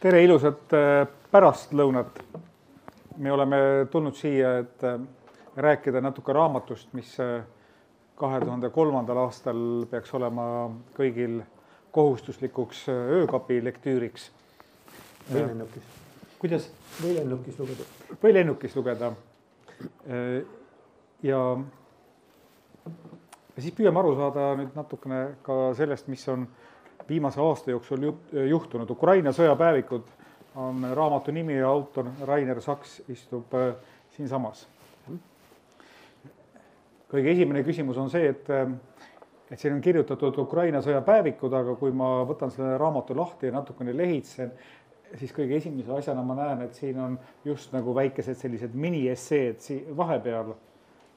tere, ilusat äh, pärastlõunat. me oleme tulnud siia, et äh, rääkida natuke raamatust, mis äh, kahe tuhande kolmandal aastal peaks olema kõigil kohustuslikuks öökapi lektüüriks. või lennukis. kuidas? või lennukis lugeda. või lennukis lugeda. ja, ja siis püüame aru saada nüüd natukene ka sellest, mis on viimase aasta jooksul juhtunud. Ukraina sõjapäevikud on raamatu nimi ja autor Rainer Saks istub äh, siinsamas. kõige esimene küsimus on see, et, äh, et siin on kirjutatud Ukraina sõjapäevikud, aga kui ma võtan selle raamatu lahti ja natukene lehitsen, siis kõige esimese asjana ma näen, et siin on just nagu väikesed sellised miniesseed siin vahepeal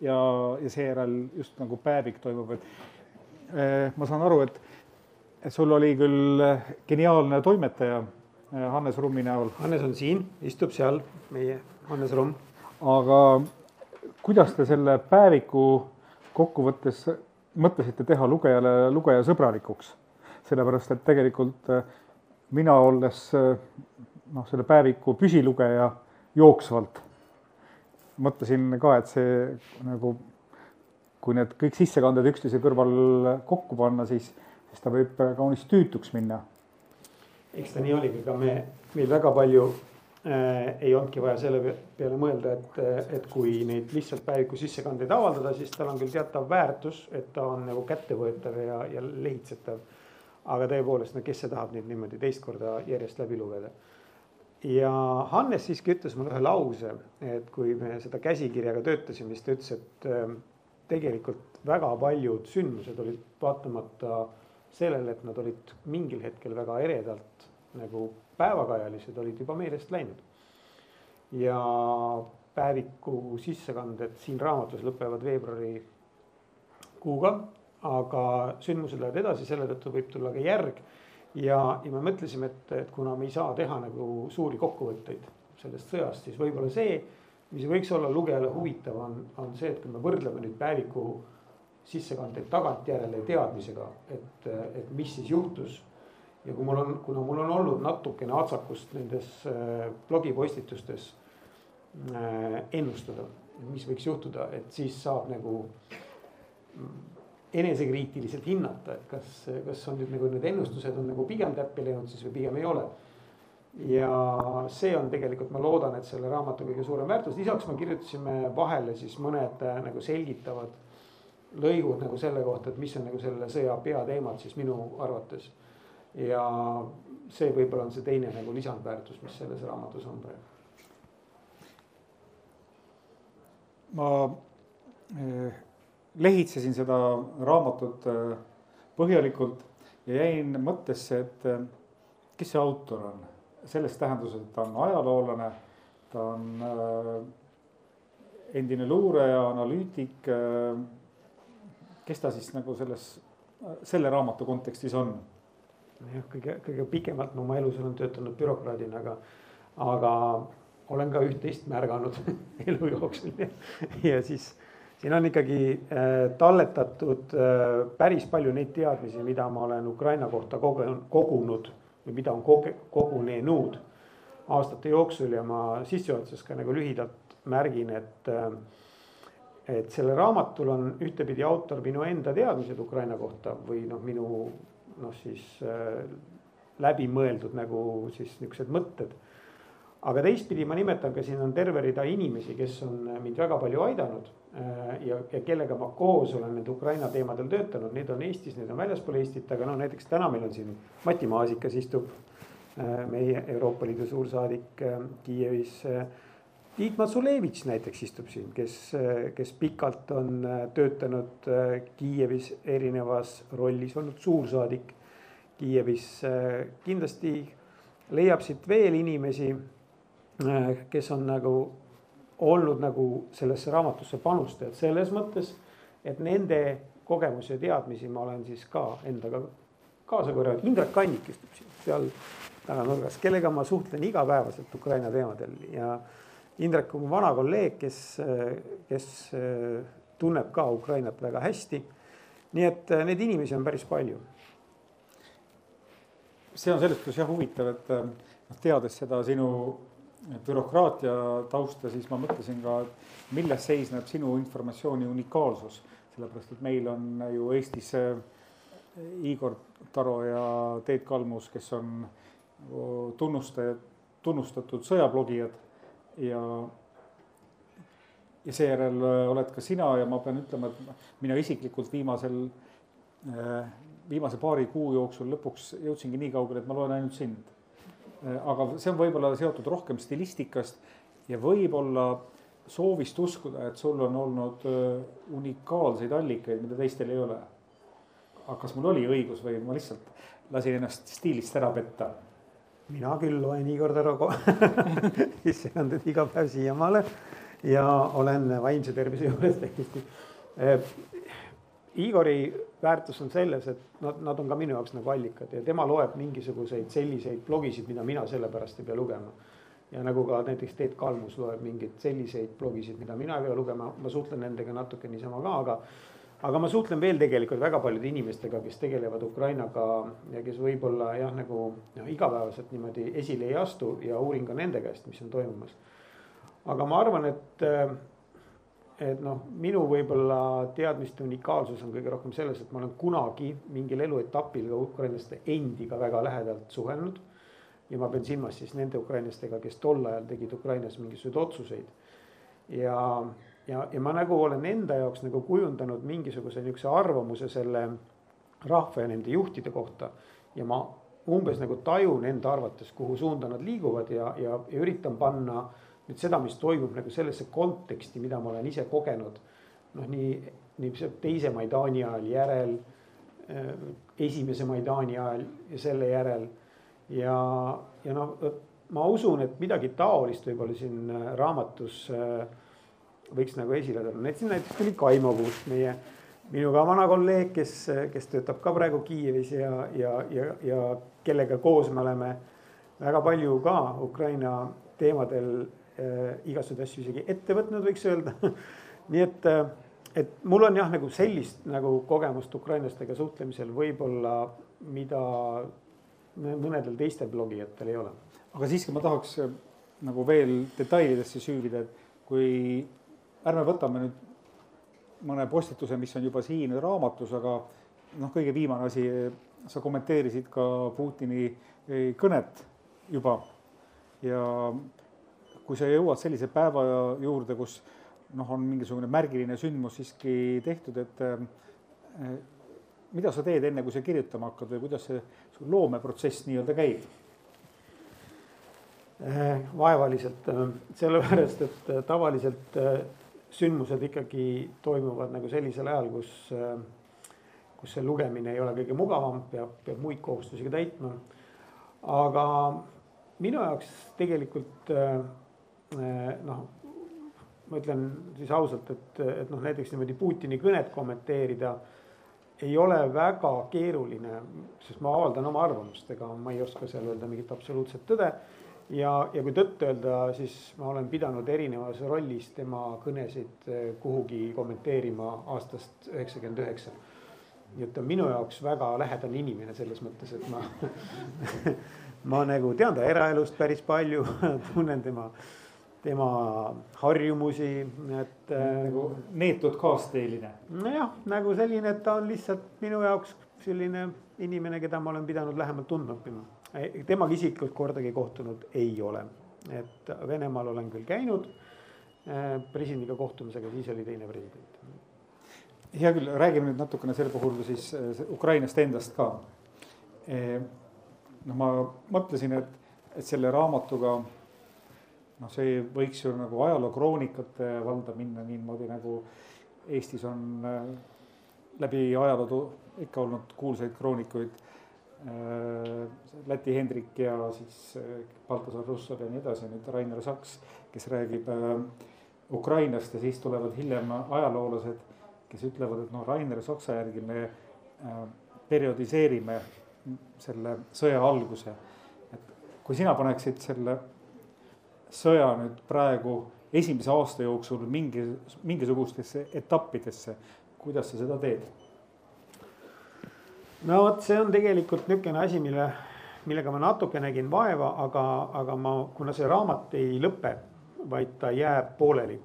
ja, ja seejärel just nagu päevik toimub, et eh, ma saan aru, et sul oli küll eh, geniaalne toimetaja eh, Hannes Rummi näol. Hannes on siin, istub seal, meie Hannes Rumm. aga kuidas te selle päeviku kokkuvõttes mõtlesite teha lugejale, lugeja sõbralikuks? sellepärast, et tegelikult eh, mina olles noh, selle päeviku püsilugeja jooksvalt, mõtlesin ka, et see nagu, kui need kõik sissekanded üksteise kõrval kokku panna, siis siis ta võib kaunis tüütuks minna. eks ta nii oligi, ega me, meil väga palju äh, ei olnudki vaja selle peale mõelda, et, et kui neid lihtsalt päeviku sissekandeid avaldada, siis tal on küll teatav väärtus, et ta on nagu kättevõetav ja, ja lehitsetav. aga tõepoolest, no kes see tahab neid niimoodi teist korda järjest läbi lugeda ja Hannes siiski ütles mulle ühe lause, et kui me seda käsikirjaga töötasime, siis ta ütles, et äh, tegelikult väga paljud sündmused olid vaatamata sellele, et nad olid mingil hetkel väga eredalt nagu päevakajalised, olid juba meelest läinud. ja päeviku sissekanded siin raamatus lõpevad veebruarikuuga, aga sündmused lähevad edasi, selle tõttu võib tulla ka järg. ja, ja me mõtlesime, et, et kuna me ei saa teha nagu suuri kokkuvõtteid sellest sõjast, siis võib-olla see, mis võiks olla lugejale huvitav, on, on see, et kui me võrdleme nüüd päeviku sissekandeid tagantjärele teadmisega, et, et mis siis juhtus. ja kui mul on, kuna mul on olnud natukene atsakust nendes äh, blogipostitustes äh, ennustada, mis võiks juhtuda, et siis saab nagu enesekriitiliselt hinnata, et kas, kas on nüüd nagu need ennustused on nagu pigem täppi läinud siis või pigem ei ole. ja see on tegelikult, ma loodan, et selle raamatu kõige suurem väärtus, lisaks me kirjutasime vahele siis mõned äh, nagu selgitavad lõigud nagu selle kohta, et mis on nagu selle sõja peateemad siis minu arvates. ja see võib-olla on see teine nagu lisandväärtus, mis selles raamatus on praegu. ma eh, lehitsesin seda raamatut eh, põhjalikult ja jäin mõttesse, et eh, kes see autor on, selles tähenduses, et ta on ajaloolane, ta on endine luureja, analüütik kes ta siis nagu selles, selle raamatu kontekstis on? jah, kõige, kõige pikemalt ma oma elus olen töötanud bürokraadina, aga, aga olen ka üht-teist märganud elu jooksul ja, ja siis siin on ikkagi äh, talletatud äh, päris palju neid teadmisi, mida ma olen Ukraina kohta kogenud, kogunud või mida on koge, kogunenud aastate jooksul ja ma sissejuhatuses ka nagu lühidalt märgin, et äh, et sellel raamatul on ühtepidi autor minu enda teadmised Ukraina kohta või noh, minu noh, siis äh, läbimõeldud nagu siis niisugused mõtted. aga teistpidi ma nimetan ka siin on terve rida inimesi, kes on mind väga palju aidanud äh, ja, ja kellega ma koos olen nende Ukraina teemadel töötanud, need on Eestis, need on väljaspool Eestit, aga no näiteks täna meil on siin Mati Maasikas istub äh,, meie Euroopa Liidu suursaadik äh, Kiievis äh, Tiit Matsulevitš näiteks istub siin, kes, kes pikalt on töötanud Kiievis erinevas rollis, olnud suursaadik Kiievis. Kindlasti leiab siit veel inimesi, kes on nagu olnud nagu sellesse raamatusse panustajad selles mõttes, et nende kogemusi ja teadmisi ma olen siis ka endaga kaasa korjanud. Indrek Kannik istub siin seal taganurgas, kellega ma suhtlen igapäevaselt Ukraina teemadel ja Indrek on mu vana kolleeg, kes, kes tunneb ka Ukrainat väga hästi. nii et äh, neid inimesi on päris palju. see on selles suhtes jah huvitav, et, noh, teades seda sinu bürokraatia tausta, siis ma mõtlesin ka, et milles seisneb sinu informatsiooni unikaalsus. sellepärast, et meil on ju Eestis Igor Taro ja Teet Kalmus, kes on tunnustajad, tunnustatud sõjablogijad ja ja seejärel äh, oled ka sina ja ma pean ütlema, et mina isiklikult viimasel, äh, viimase paari kuu jooksul lõpuks jõudsingi nii kaugele, et ma loen ainult sind. Äh, aga see on võib-olla seotud rohkem stilistikast ja võib-olla soovist uskuda, et sul on olnud unikaalseid allikaid, mida teistel ei ole. aga kas mul oli õigus või ma lihtsalt lasin ennast stiilist ära petta? Mina küll loen Igor Taro sisseandeid iga päev siiamaale ja olen vaimse tervise juures täiesti. Eh, Igori väärtus on selles, et nad, nad on ka minu jaoks nagu allikad ja tema loeb mingisuguseid selliseid blogisid, mida mina sellepärast ei pea lugema. ja nagu ka näiteks Teet Kalmus loeb mingeid selliseid blogisid, mida mina ei pea lugema, ma suhtlen nendega natuke niisama ka, aga aga ma suhtlen veel tegelikult väga paljude inimestega, kes tegelevad Ukrainaga ja kes võib-olla jah, nagu noh, igapäevaselt niimoodi esile ei astu ja uurin ka nende käest, mis on toimumas aga ma arvan, et, et noh, minu võib-olla teadmiste unikaalsus on kõige rohkem selles, et ma olen kunagi mingil eluetapil ka ukrainlaste endiga väga lähedalt suhelnud. ja ma pean silmas siis nende ukrainlastega, kes tol ajal tegid Ukrainas mingisuguseid otsuseid. ja, ja, ja ma nagu olen enda jaoks nagu kujundanud mingisuguse niisuguse arvamuse selle rahva ja nende juhtide kohta ja ma umbes nagu tajun enda arvates, kuhu suunda nad liiguvad ja, ja, ja üritan panna nüüd seda, mis toimub nagu sellesse konteksti, mida ma olen ise kogenud. noh, nii, nii teise Maidani ajal järel, äh, esimese Maidani ajal ja selle järel. ja, ja noh, ma usun, et midagi taolist võib-olla siin äh, raamatus äh, võiks nagu esile tulla, näiteks, näiteks tuli Kaimo Puust, meie minu ka vana kolleeg, kes, kes töötab ka praegu Kiievis ja, ja, ja, ja kellega koos me oleme väga palju ka Ukraina teemadel Äh, igasuguseid asju isegi ette võtnud, võiks öelda nii et, äh, et mul on jah, nagu sellist nagu kogemust ukrainlastega suhtlemisel võib-olla, mida mõnedel teistel blogijatel ei ole. aga siiski ma tahaks äh, nagu veel detailidesse süüvida, et kui ärme võtame nüüd mõne postituse, mis on juba siin raamatus, aga noh, kõige viimane asi, sa kommenteerisid ka Putini kõnet juba ja kui sa jõuad sellise päeva juurde, kus noh, on mingisugune märgiline sündmus siiski tehtud, et eh, mida sa teed enne, kui sa kirjutama hakkad või kuidas see su loomeprotsess nii-öelda käib? Eh, vaevaliselt, eh, sellepärast et tavaliselt sündmused ikkagi toimuvad nagu sellisel ajal, kus, kus see lugemine ei ole kõige mugavam, peab, peab muid kohustusi ka täitma. aga minu jaoks tegelikult Eh, noh, ma ütlen siis ausalt, et, et noh, näiteks niimoodi Putini kõnet kommenteerida ei ole väga keeruline, sest ma avaldan oma arvamust, ega ma ei oska seal öelda mingit absoluutset tõde. Ja, ja kui tõtt öelda, siis ma olen pidanud erinevas rollis tema kõnesid eh, kuhugi kommenteerima aastast üheksakümmend üheksa. nii et ta on minu jaoks väga lähedane inimene selles mõttes, et ma ma nagu tean ta eraelust päris palju tunnen tema tema harjumusi, et. Äh, nagu neetud kaasteeline. nojah, nagu selline, et ta on lihtsalt minu jaoks selline inimene, keda ma olen pidanud lähemalt tundma õppima. Temaga isiklikult kordagi kohtunud ei ole, et Venemaal olen küll käinud äh, presidendiga kohtumas, aga siis oli teine president. hea küll, räägime nüüd natukene selle puhul siis äh, Ukrainast endast ka. noh, ma mõtlesin, et, et selle raamatuga noh, see võiks ju nagu ajalookroonikat valda minna niimoodi nagu Eestis on läbi ajaloo ikka olnud kuulsaid kroonikuid. Äh, Läti Hendrik ja siis äh, Baltasar Russov ja nii edasi, nüüd Rainer Saks, kes räägib Ukrainast ja siis tulevad hiljem ajaloolased, kes ütlevad, et noh, Rainer Saksa järgi me perioodiseerime selle sõja alguse. et kui sina paneksid selle sõja nüüd praegu esimese aasta jooksul mingi, mingisugustesse etappidesse, kuidas sa seda teed? No vot, see on tegelikult niisugune asi, mille, millega ma natuke nägin vaeva, aga, aga ma, kuna see raamat ei lõpe, vaid ta jääb pooleli.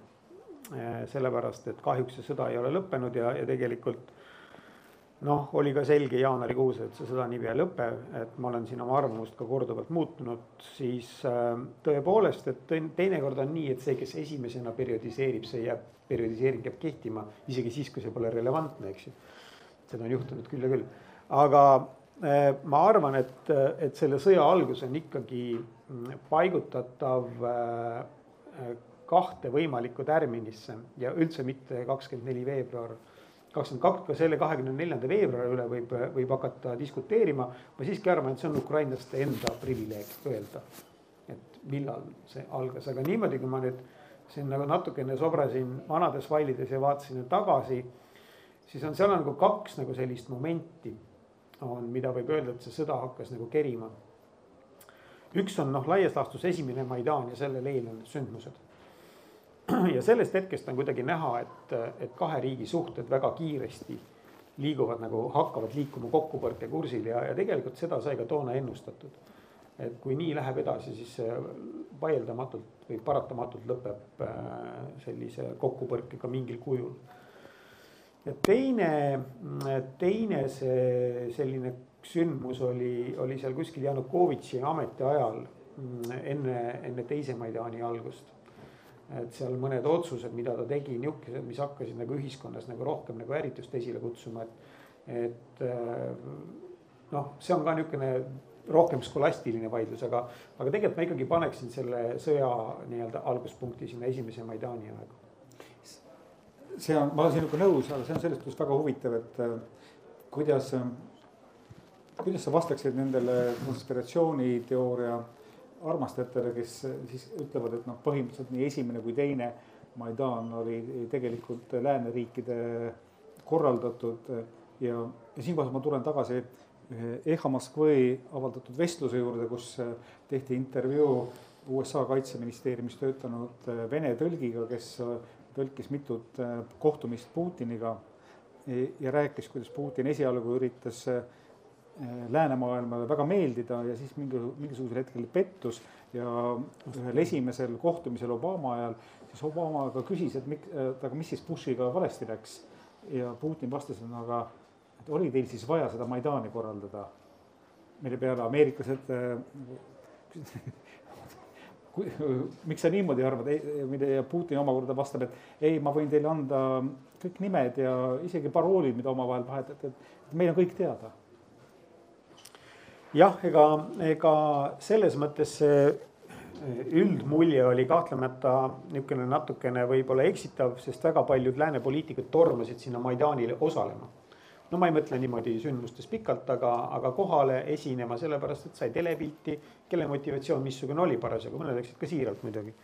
sellepärast, et kahjuks see sõda ei ole lõppenud ja, ja tegelikult noh, oli ka selge jaanuarikuus, et see sõda niipea ei lõpe, et ma olen siin oma arvamust ka korduvalt muutnud, siis äh, tõepoolest, et teinekord on nii, et see, kes esimesena periodiseerib, see jääb, periodiseering jääb kehtima isegi siis, kui see pole relevantne, eks ju. seda on juhtunud küll ja küll, aga äh, ma arvan, et, et selle sõja algus on ikkagi mm, paigutatav äh, kahte võimalikku tärminisse ja üldse mitte kakskümmend neli veebruar. kakskümmend kaks, ka selle kahekümne neljanda veebruari üle võib, võib hakata diskuteerima. ma siiski arvan, et see on ukrainlaste enda privileeg öelda, et millal see algas, aga niimoodi, kui ma nüüd siin nagu natukene sobrasin vanades failides ja vaatasin tagasi, siis on seal on nagu kaks nagu sellist momenti on, mida võib öelda, et see sõda hakkas nagu kerima. üks on noh, laias laastus esimene Maidan ja sellele eelnenud sündmused ja sellest hetkest on kuidagi näha, et, et kahe riigi suhted väga kiiresti liiguvad nagu, hakkavad liikuma kokkupõrkekursil ja, ja tegelikult seda sai ka toona ennustatud. et kui nii läheb edasi, siis vaieldamatult või paratamatult lõpeb äh, sellise kokkupõrkega mingil kujul. Ja teine, teine see selline sündmus oli, oli seal kuskil Janukovitši ametiajal enne, enne teise Maidani algust et seal mõned otsused, mida ta tegi, niisugused, mis hakkasid nagu ühiskonnas nagu rohkem nagu ärritust esile kutsuma, et. et äh, noh, see on ka niisugune rohkem skolastiline vaidlus, aga, aga tegelikult ma ikkagi paneksin selle sõja nii-öelda alguspunkti sinna esimese Maidani aega. See on, ma olen sinuga nõus, aga see on selles suhtes väga huvitav, et äh, kuidas, kuidas sa vastaksid nendele konspiratsiooniteooria armastajatele, kes siis ütlevad, et noh, põhimõtteliselt nii esimene kui teine Maidan oli tegelikult lääneriikide korraldatud ja, ja siinkohal ma tulen tagasi Eha Moskvõi avaldatud vestluse juurde, kus tehti intervjuu USA kaitseministeeriumis töötanud Vene tõlgiga, kes tõlkis mitut kohtumist Putiniga ja rääkis, kuidas Putin esialgu üritas Eh, läänemaailmale väga meeldida ja siis mingi, mingisugusel hetkel pettus ja ühel esimesel kohtumisel Obama ajal, siis Obama ka küsis, et miks, et aga mis siis Bushiga valesti läks. ja Putin vastas, et aga, et oli teil siis vaja seda Maidani korraldada. mille peale ameeriklased äh, miks sa niimoodi arvad, ja Putin omakorda vastab, et ei, ma võin teile anda kõik nimed ja isegi paroolid, mida omavahel vahetate, et meil on kõik teada jah, ega, ega selles mõttes see üldmulje oli kahtlemata niisugune natukene võib-olla eksitav, sest väga paljud lääne poliitikud tormasid sinna Maidanile osalema. No ma ei mõtle niimoodi sündmustes pikalt, aga, aga kohale esinema, sellepärast et sai telepilti, kelle motivatsioon missugune oli parasjagu, mõned läksid ka siiralt muidugi.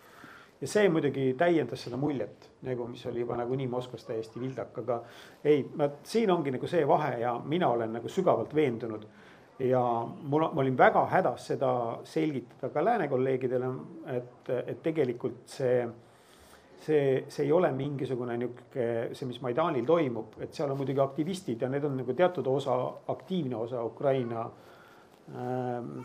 ja see muidugi täiendas seda muljet nagu, mis oli juba nagunii Moskvas täiesti vildak, aga ei, siin ongi nagu see vahe ja mina olen nagu sügavalt veendunud ja mul, ma olin väga hädas seda selgitada ka lääne kolleegidele, et, et tegelikult see, see, see ei ole mingisugune niisugune, see, mis Maidanil toimub, et seal on muidugi aktivistid ja need on nagu teatud osa, aktiivne osa Ukraina ähm,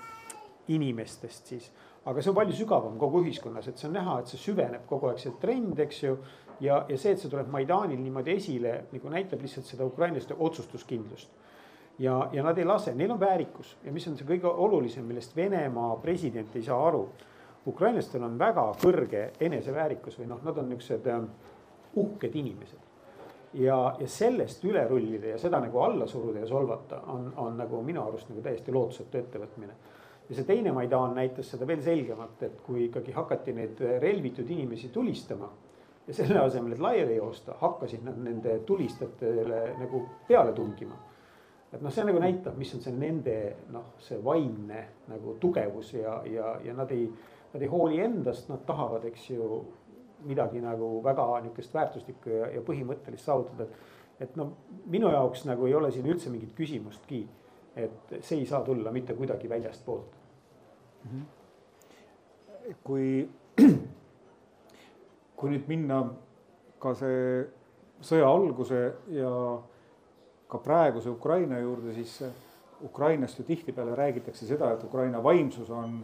inimestest siis. aga see on palju sügavam kogu ühiskonnas, et see on näha, et see süveneb kogu aeg see trend, eks ju. ja, ja see, et see tuleb Maidanil niimoodi esile, nagu näitab lihtsalt seda ukrainlaste otsustuskindlust ja, ja nad ei lase, neil on väärikus ja mis on see kõige olulisem, millest Venemaa president ei saa aru. Ukrainlastel on väga kõrge eneseväärikus või noh, nad on niisugused äh, uhked inimesed. ja, ja sellest üle rullida ja seda nagu alla suruda ja solvata on, on nagu minu arust nagu täiesti lootusetu ettevõtmine. ja see teine Maidan näitas seda veel selgemalt, et kui ikkagi hakati neid relvitud inimesi tulistama ja selle asemel, et laiali joosta, hakkasid nad nende tulistajatele nagu peale tungima et noh, see nagu näitab, mis on see nende noh, see vaimne nagu tugevus ja, ja, ja nad ei, nad ei hooli endast, nad tahavad, eks ju, midagi nagu väga niisugust väärtuslikku ja, ja põhimõttelist saavutada. et no minu jaoks nagu ei ole siin üldse mingit küsimustki, et see ei saa tulla mitte kuidagi väljastpoolt mm. -hmm. kui, kui nüüd minna ka see sõja alguse ja ka praeguse Ukraina juurde, siis Ukrainast ju tihtipeale räägitakse seda, et Ukraina vaimsus on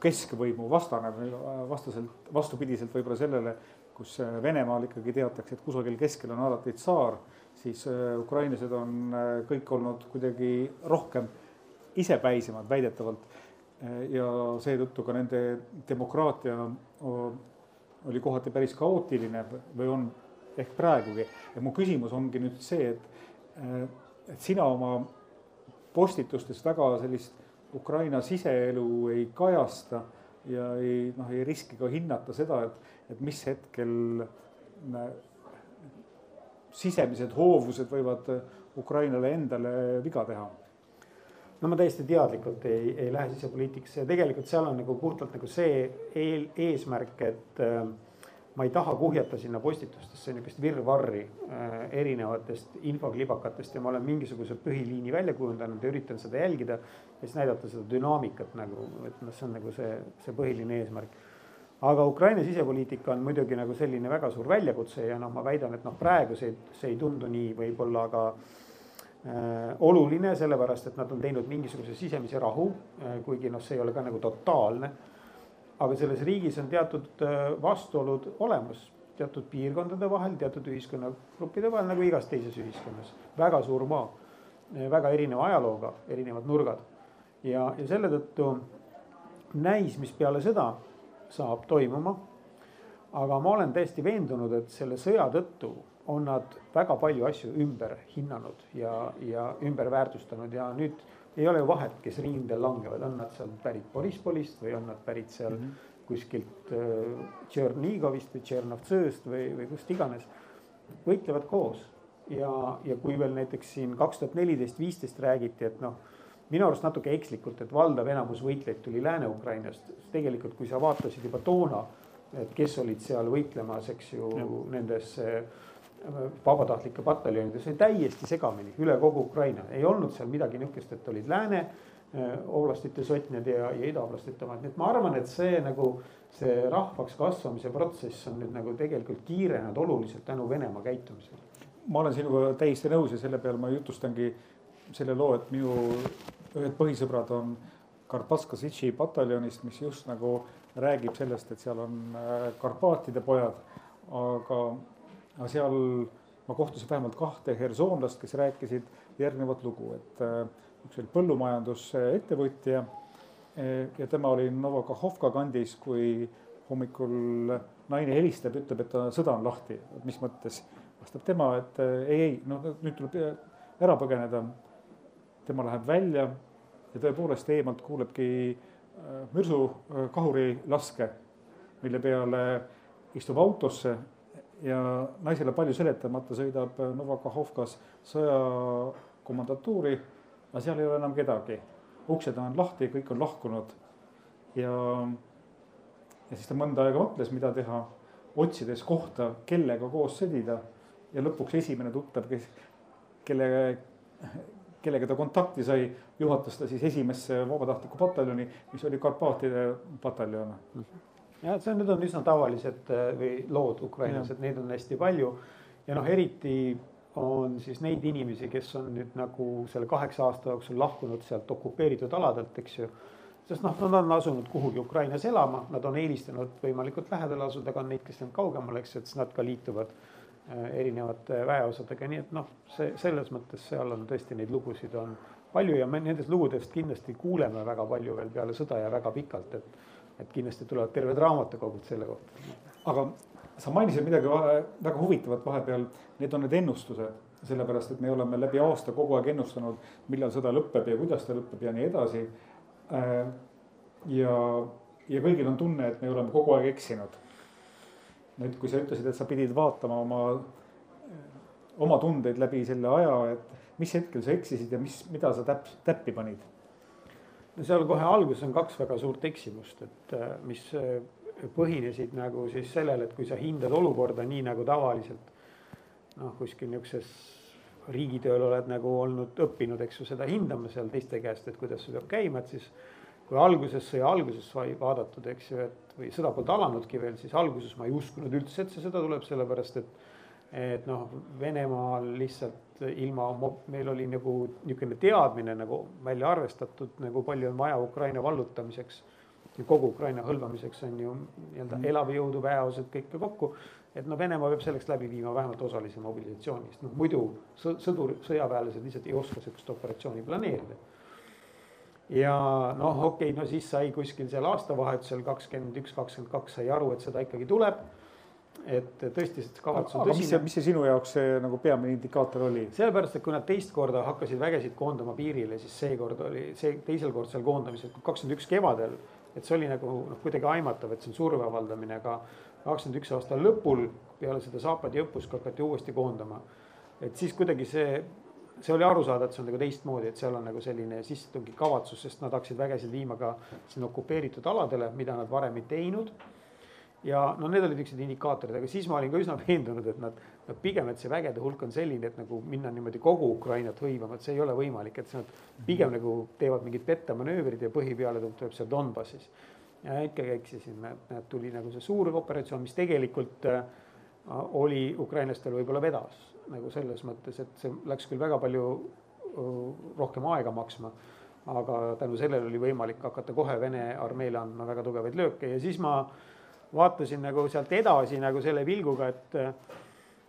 keskvõimu vastane või vastaselt, vastupidiselt võib-olla sellele, kus Venemaal ikkagi teatakse, et kusagil keskel on alati tsaar, siis ukrainlased on kõik olnud kuidagi rohkem isepäisemad väidetavalt. ja seetõttu ka nende demokraatia oli kohati päris kaootiline või on ehk praegugi. ja mu küsimus ongi nüüd see, et, et sina oma postitustes väga sellist Ukraina siseelu ei kajasta ja ei noh, ei riski ka hinnata seda, et, et mis hetkel sisemised hoovused võivad Ukrainale endale viga teha. No ma täiesti teadlikult ei, ei lähe sisepoliitikasse. Ja tegelikult seal on nagu puhtalt nagu see eel, eesmärk, et äh, ma ei taha kuhjata sinna postitustesse niisugust virvarri äh, erinevatest infoklibakatest ja ma olen mingisuguse põhiliini välja kujundanud ja üritan seda jälgida. ja siis näidata seda dünaamikat nagu, et noh, see on nagu see, see põhiline eesmärk. aga Ukraina sisepoliitika on muidugi nagu selline väga suur väljakutse ja noh, ma väidan, et noh, praegu see, see ei tundu nii võib-olla ka äh, oluline, sellepärast et nad on teinud mingisuguse sisemise rahu äh,, kuigi noh, see ei ole ka nagu totaalne aga selles riigis on teatud äh, vastuolud olemas, teatud piirkondade vahel, teatud ühiskonnagruppide vahel, nagu igas teises ühiskonnas. väga suur maa, äh, väga erineva ajalooga, erinevad nurgad. ja, ja selle tõttu näis, mis peale seda saab toimuma. aga ma olen täiesti veendunud, et selle sõja tõttu on nad väga palju asju ümber hinnanud ja, ja ümber väärtustanud ja nüüd ei ole ju vahet, kes rindel langevad, on nad seal pärit Borispolist või on nad pärit seal mm -hmm. kuskilt äh, Tšernigovist või Tšernovtsõõst või, või kust iganes. võitlevad koos ja, ja kui veel näiteks siin kaks tuhat neliteist, viisteist räägiti, et noh, minu arust natuke ekslikult, et valdav enamus võitlejaid tuli Lääne-Ukrainast. tegelikult, kui sa vaatasid juba toona, et kes olid seal võitlemas, eks ju, nendes äh, vabatahtlike pataljonides oli täiesti segamini üle kogu Ukraina, ei olnud seal midagi niisugust, et olid lääne äh, oblastite sotned ja, ja idaoblastite omad, nii et ma arvan, et see nagu. see rahvaks kasvamise protsess on nüüd nagu tegelikult kiirenenud oluliselt tänu Venemaa käitumisele. ma olen sinuga täiesti nõus ja selle peale ma jutustangi selle loo, et minu ühed põhisõbrad on Karpatska-Sitši pataljonist, mis just nagu räägib sellest, et seal on äh, Karpaatide pojad, aga aga seal ma kohtasin vähemalt kahte hersoonlast, kes rääkisid järgnevat lugu, et äh, üks oli põllumajandusettevõtja äh, ja tema oli Novokahovka kandis, kui hommikul naine helistab, ütleb, et sõda on lahti, mis mõttes. vastab tema, et äh, ei, ei, no nüüd tuleb ära põgeneda. tema läheb välja ja tõepoolest eemalt kuulebki mürsukahuri laske, mille peale istub autosse ja naisele palju seletamata sõidab Novakahovkas sõjakomandatuuri, aga seal ei ole enam kedagi. uksed on lahti, kõik on lahkunud ja, ja siis ta mõnda aega mõtles, mida teha, otsides kohta, kellega koos sõdida ja lõpuks esimene tuttav, kes, kelle, kellega ta kontakti sai, juhatas ta siis esimesse vabatahtliku pataljoni, mis oli Karpaatide pataljon mm. -hmm jah, see, need on üsna tavalised äh, või lood Ukrainas, et neid on hästi palju. ja noh, eriti on siis neid inimesi, kes on nüüd nagu selle kaheksa aasta jooksul lahkunud sealt okupeeritud aladelt, eks ju. sest noh, nad on asunud kuhugi Ukrainas elama, nad on eelistanud võimalikult lähedal asuda, aga on neid, kes on kaugemal, eks et siis nad ka liituvad äh, erinevate väeosadega, nii et noh, see selles mõttes seal on tõesti neid lugusid on palju ja me nendest lugudest kindlasti kuuleme väga palju veel peale sõda ja väga pikalt, et et kindlasti tulevad terved raamatukogud selle kohta. aga sa mainisid midagi väga huvitavat vahepeal, need on need ennustused, sellepärast et me oleme läbi aasta kogu aeg ennustanud, millal sõda lõpeb ja kuidas ta lõpeb ja nii edasi. Äh, ja, ja kõigil on tunne, et me oleme kogu aeg eksinud. nüüd, kui sa ütlesid, et sa pidid vaatama oma, oma tundeid läbi selle aja, et mis hetkel sa eksisid ja mis, mida sa täp-, täppi panid seal kohe alguses on kaks väga suurt eksimust, et äh, mis äh, põhinesid nagu siis sellele, et kui sa hindad olukorda nii nagu tavaliselt. noh, kuskil niisuguses riigitööl oled nagu olnud, õppinud, eks ju, seda hindama seal teiste käest, et kuidas see peab käima, et siis. kui alguses, sõja alguses sai vaadatud, eks ju, et või sõda polnud alanudki veel, siis alguses ma ei uskunud üldse, et see sõda tuleb, sellepärast et et noh, Venemaal lihtsalt ilma, meil oli nagu niisugune teadmine nagu välja arvestatud, nagu palju on vaja Ukraina vallutamiseks. kogu Ukraina hõlvamiseks on ju nii-öelda mm. elavjõudu, väeosad, kõike kokku. et no Venemaa peab selleks läbi viima vähemalt osalise mobilisatsiooni, sest noh muidu sõdur, sõjaväelased lihtsalt ei oska sihukest operatsiooni planeerida ja noh, okei okay,, no siis sai kuskil seal aastavahetusel kakskümmend üks, kakskümmend kaks sai aru, et seda ikkagi tuleb et tõesti see kavatsus on tõsine. mis see, mis see sinu jaoks see nagu peamine indikaator oli? sellepärast, et kui nad teist korda hakkasid vägesid koondama piirile, siis seekord oli see teisel kordsel koondamisel kakskümmend üks kevadel. et see oli nagu noh, kuidagi aimatav, et see on surve avaldamine, aga kakskümmend üks aasta lõpul peale seda Zaapadi õppust hakati uuesti koondama. et siis kuidagi see, see oli aru saada, et see on nagu teistmoodi, et seal on nagu selline sissetungikavatsus, sest nad hakkasid vägesid viima ka sinna okupeeritud aladele, mida nad varem ei teinud ja no need olid niisugused indikaatorid, aga siis ma olin ka üsna veendunud, et nad, nad pigem, et see vägede hulk on selline, et nagu minna niimoodi kogu Ukrainat hõivama, et see ei ole võimalik, et nad pigem nagu teevad mingid pettemanöövrid ja põhi peale tuleb seal Donbassis. ja ikkagi eksisin, näed, tuli nagu see suur operatsioon, mis tegelikult äh, oli ukrainlastel võib-olla vedas nagu selles mõttes, et see läks küll väga palju rohkem aega maksma aga tänu sellele oli võimalik hakata kohe Vene armeele andma väga tugevaid lööke ja siis ma vaatasin nagu sealt edasi nagu selle pilguga, et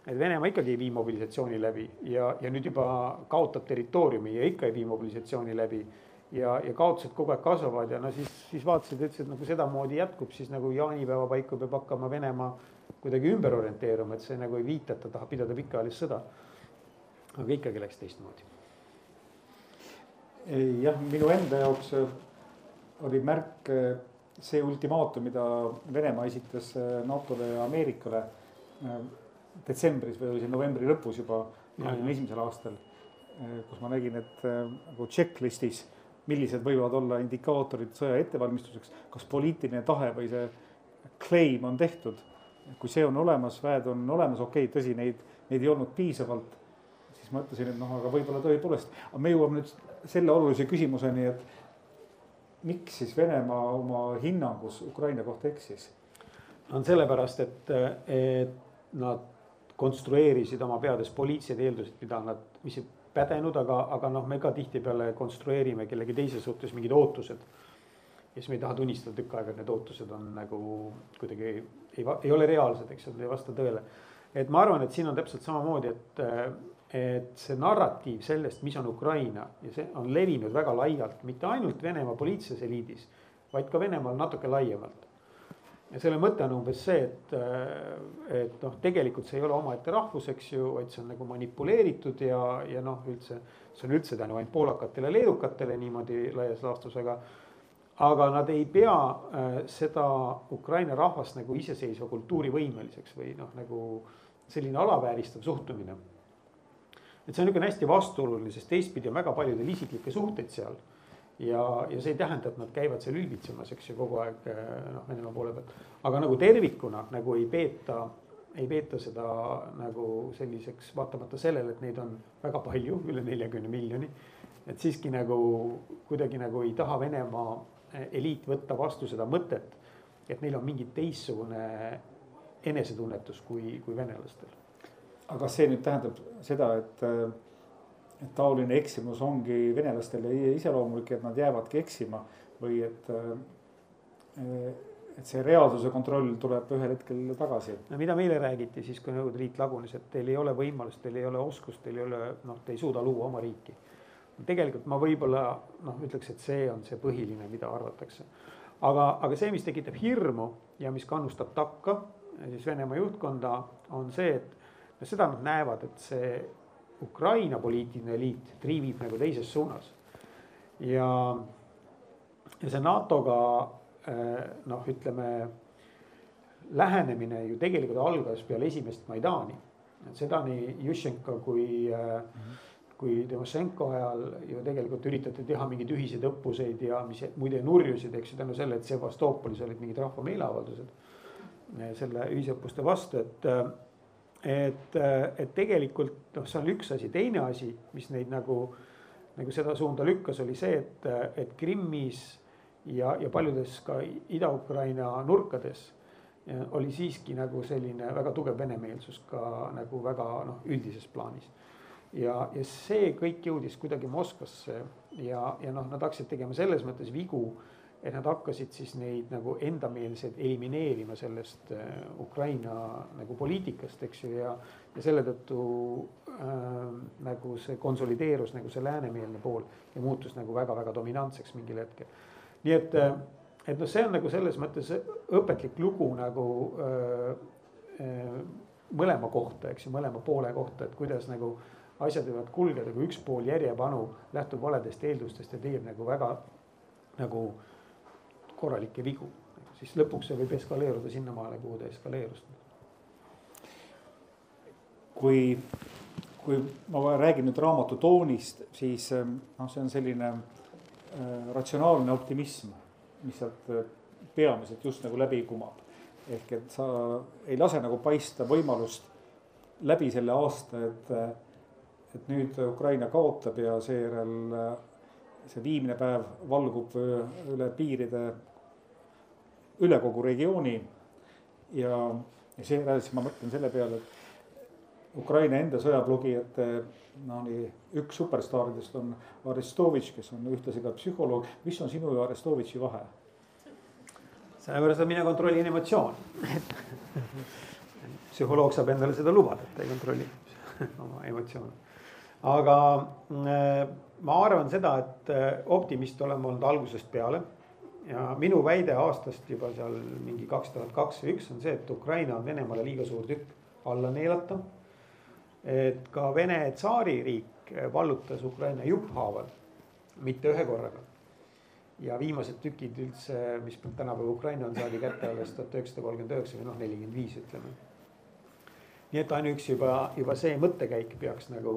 et Venemaa ikkagi ei vii mobilisatsiooni läbi ja, ja nüüd juba kaotab territooriumi ja ikka ei vii mobilisatsiooni läbi. ja, ja kaotused kogu aeg kasvavad ja no siis, siis vaatasid, ütlesid, et nagu sedamoodi jätkub, siis nagu jaanipäeva paiku peab hakkama Venemaa kuidagi ümber orienteeruma, et see nagu ei viita, et ta tahab pidada pikaajalist sõda. aga ikkagi läks teistmoodi. jah, minu enda jaoks oli märk see ultimaatum, mida Venemaa esitas äh, NATO-le ja Ameerikale äh, detsembris või oli see novembri lõpus juba kahekümne esimesel aastal, äh, kus ma nägin, et nagu checklist'is, millised võivad olla indikaatorid sõja ettevalmistuseks, kas poliitiline tahe või see claim on tehtud. kui see on olemas, väed on olemas, okei okay,, tõsi, neid, neid ei olnud piisavalt, siis ma ütlesin, et noh, aga võib-olla tõepoolest, aga me jõuame nüüd selle olulise küsimuseni, et miks siis Venemaa oma hinnangus Ukraina kohta eksis? on sellepärast, et, et nad konstrueerisid oma peades poliitilised eeldused, mida nad, mis ei pädenud, aga, aga noh, me ka tihtipeale konstrueerime kellegi teise suhtes mingid ootused. ja siis me ei taha tunnistada tükk aega, et need ootused on nagu kuidagi ei, ei ole reaalsed, eks ju, ei vasta tõele. et ma arvan, et siin on täpselt samamoodi, et et see narratiiv sellest, mis on Ukraina ja see on levinud väga laialt, mitte ainult Venemaa poliitilises eliidis, vaid ka Venemaal natuke laiemalt. ja selle mõte on umbes see, et, et noh, tegelikult see ei ole omaette rahvus, eks ju, vaid see on nagu manipuleeritud ja, ja noh, üldse. see on üldse tänu ainult poolakatele, leedukatele niimoodi laias laastus, aga. aga nad ei pea äh, seda Ukraina rahvast nagu iseseisva kultuurivõimeliseks või noh, nagu selline alavääristav suhtumine et see on niisugune hästi vastuoluline, sest teistpidi on väga paljudel isiklikke suhteid seal. ja, ja see ei tähenda, et nad käivad seal ülbitsemas, eks ju, kogu aeg noh, Venemaa poole pealt. aga nagu tervikuna nagu ei peeta, ei peeta seda nagu selliseks, vaatamata sellele, et neid on väga palju, üle neljakümne miljoni. et siiski nagu kuidagi nagu ei taha Venemaa eliit võtta vastu seda mõtet, et neil on mingi teistsugune enesetunnetus kui, kui venelastel aga kas see nüüd tähendab seda, et, et taoline eksimus ongi venelastele iseloomulik, et nad jäävadki eksima või et, et see reaalsuse kontroll tuleb ühel hetkel tagasi? no mida meile räägiti siis, kui Nõukogude Liit lagunes, et teil ei ole võimalust, teil ei ole oskust, teil ei ole noh, te ei suuda luua oma riiki. tegelikult ma võib-olla noh, ütleks, et see on see põhiline, mida arvatakse. aga, aga see, mis tekitab hirmu ja mis kannustab takka siis Venemaa juhtkonda, on see, et ja seda nad näevad, et see Ukraina poliitiline eliit triivib nagu teises suunas. ja, ja see NATO-ga eh, noh, ütleme lähenemine ju tegelikult algas peale esimest Maidani. seda nii Jušenko kui -hmm. kui Timošenko ajal ju tegelikult üritati teha mingeid ühiseid õppuseid ja mis muide nurjusid, eks ju, tänu sellele, et Sevastoopolis olid mingid rahva meeleavaldused eh, selle ühisõppuste vastu, et et, et tegelikult noh, see on üks asi, teine asi, mis neid nagu, nagu seda suunda lükkas, oli see, et, et Krimmis ja, ja paljudes ka Ida-Ukraina nurkades oli siiski nagu selline väga tugev venemeelsus ka nagu väga noh, üldises plaanis. ja, ja see kõik jõudis kuidagi Moskvasse ja, ja noh, nad hakkasid tegema selles mõttes vigu et nad hakkasid siis neid nagu endameelseid elimineerima sellest äh, Ukraina nagu poliitikast, eks ju, ja, ja selle tõttu äh, nagu see konsolideerus nagu see läänemeelne pool ja muutus nagu väga-väga dominantseks mingil hetkel. nii et, äh, et noh, see on nagu selles mõttes õpetlik lugu nagu äh, äh, mõlema kohta, eks ju, mõlema poole kohta, et kuidas nagu asjad võivad kulgeda, kui üks pool järjepanu lähtub valedest eeldustest ja teeb nagu väga nagu äh, korralikke vigu, siis lõpuks see võib eskaleeruda sinnamaale, kuhu ta eskaleerus. kui, kui ma räägin nüüd raamatu toonist, siis ähm, noh, see on selline äh, ratsionaalne optimism, mis sealt äh, peamiselt just nagu läbi kumab. ehk et sa ei lase nagu paista võimalust läbi selle aasta, et, äh, et nüüd Ukraina kaotab ja seejärel see viimne päev valgub üle piiride üle kogu regiooni. ja, ja seejärel siis ma mõtlen selle peale, et Ukraina enda sõjablogijate no nii üks superstaaridest on Arestovitš, kes on ühtlasi ka psühholoog. mis on sinu ja Arestovitši vahe? sellepärast, et mina kontrollin emotsioone psühholoog saab endale seda lubada, et ta ei kontrolli oma emotsioone. aga äh, ma arvan seda, et äh, optimist oleme olnud algusest peale ja minu väide aastast juba seal mingi kaks tuhat kaks või üks on see, et Ukraina on Venemaale liiga suur tükk alla neelata. et ka Vene tsaaririik vallutas Ukraina jupphaaval, mitte ühe korraga. ja viimased tükid üldse, mis tänapäeva Ukraina on, saadi kätte alles tuhat üheksasada kolmkümmend üheksa või noh, nelikümmend viis ütleme. nii et ainuüksi juba, juba see mõttekäik peaks nagu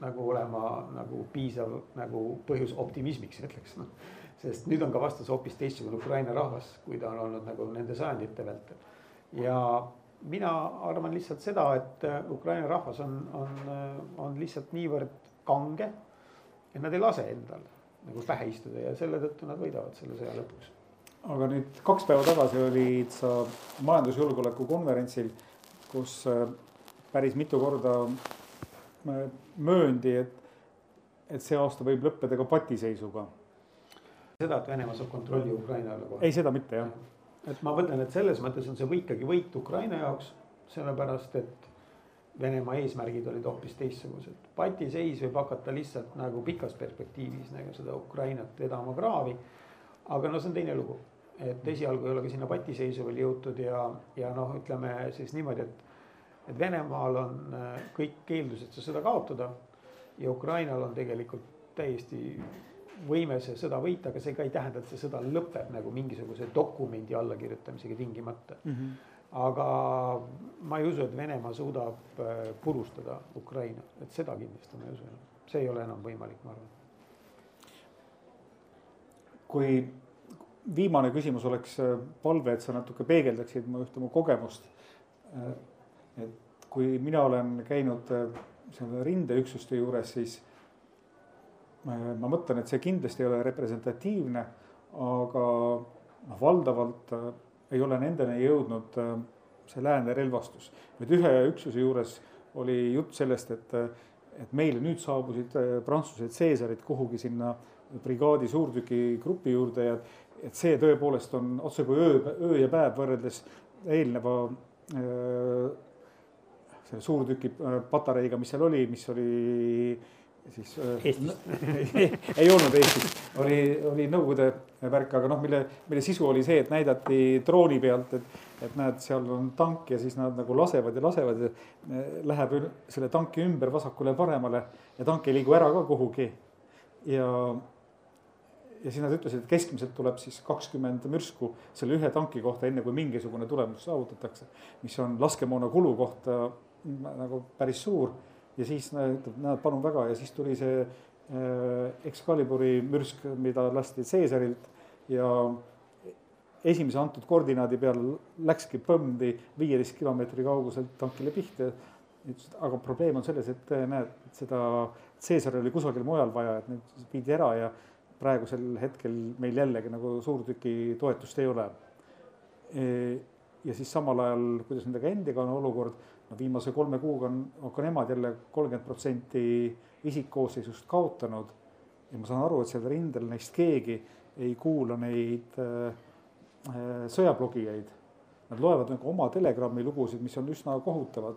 nagu olema nagu piisav nagu põhjus optimismiks, ütleks noh sest nüüd on ka vastas hoopis teistsugune Ukraina rahvas, kui ta on olnud nagu nende sajandite vältel. ja mina arvan lihtsalt seda, et äh, Ukraina rahvas on, on, äh, on lihtsalt niivõrd kange, et nad ei lase endal nagu pähe istuda ja selle tõttu nad võidavad selle sõja lõpuks. aga nüüd kaks päeva tagasi olid sa majandusjulgeoleku konverentsil, kus äh, päris mitu korda mööndi, et, et see aasta võib lõppeda ka patiseisuga seda, et Venemaa saab kontrolli Ukraina üle kohe. ei, seda mitte jah. et ma mõtlen, et selles mõttes on see või ikkagi võit Ukraina jaoks, sellepärast et Venemaa eesmärgid olid hoopis teistsugused. patiseis võib hakata lihtsalt nagu pikas perspektiivis nagu seda Ukrainat vedama kraavi. aga no see on teine lugu, et esialgu ei ole ka sinna patiseisu veel jõutud ja, ja noh, ütleme siis niimoodi, et, et Venemaal on äh, kõik eeldused see sõda kaotada ja Ukrainal on tegelikult täiesti võime see sõda võita, aga see ka ei tähenda, et see sõda lõpeb nagu mingisuguse dokumendi allakirjutamisega tingimata mm. -hmm. aga ma ei usu, et Venemaa suudab äh, purustada Ukraina, et seda kindlasti ma ei usu see ei ole enam võimalik, ma arvan. kui viimane küsimus oleks äh, palve, et sa natuke peegeldaksid mu ühte mu kogemust. Äh, et kui mina olen käinud seal rindeüksuste juures, siis ma mõtlen, et see kindlasti ei ole representatiivne, aga noh, valdavalt äh, ei ole nendeni jõudnud äh, see lääne relvastus. nüüd ühe üksuse juures oli jutt sellest, et, et meile nüüd saabusid äh, Prantsuse Caesarid kuhugi sinna brigaadi suurtükigrupi juurde ja et see tõepoolest on otsekui öö, öö ja päev võrreldes eelneva öö, selle suurtüki patareiga, mis seal oli, mis oli siis äh, ei olnud Eestis, oli, oli Nõukogude värk, aga noh, mille, mille sisu oli see, et näidati drooni pealt, et, et näed, seal on tank ja siis nad nagu lasevad ja lasevad ja äh, läheb selle tanki ümber vasakule-paremale ja tank ei liigu ära ka kuhugi. ja, ja siis nad ütlesid, et keskmiselt tuleb siis kakskümmend mürsku selle ühe tanki kohta, enne kui mingisugune tulemus saavutatakse, mis on laskemoona kulu kohta nagu päris suur ja siis ütleb, näed, palun väga ja siis tuli see äh, Excaliburi mürsk, mida lasti Caesarilt ja esimese antud koordinaadi peal läkski põmdi viieteist kilomeetri kauguselt tankile pihta. aga probleem on selles, et näed, et seda Caesari oli kusagil mujal vaja, et nüüd viidi ära ja praegusel hetkel meil jällegi nagu suurtüki toetust ei ole. ja siis samal ajal, kuidas nendega endiga on olukord, no viimase kolme kuuga on, on ka nemad jälle kolmkümmend protsenti isikkoosseisust kaotanud. ja ma saan aru, et seal rindel neist keegi ei kuula neid äh, sõjablogijaid. Nad loevad nagu oma Telegrami lugusid, mis on üsna kohutavad.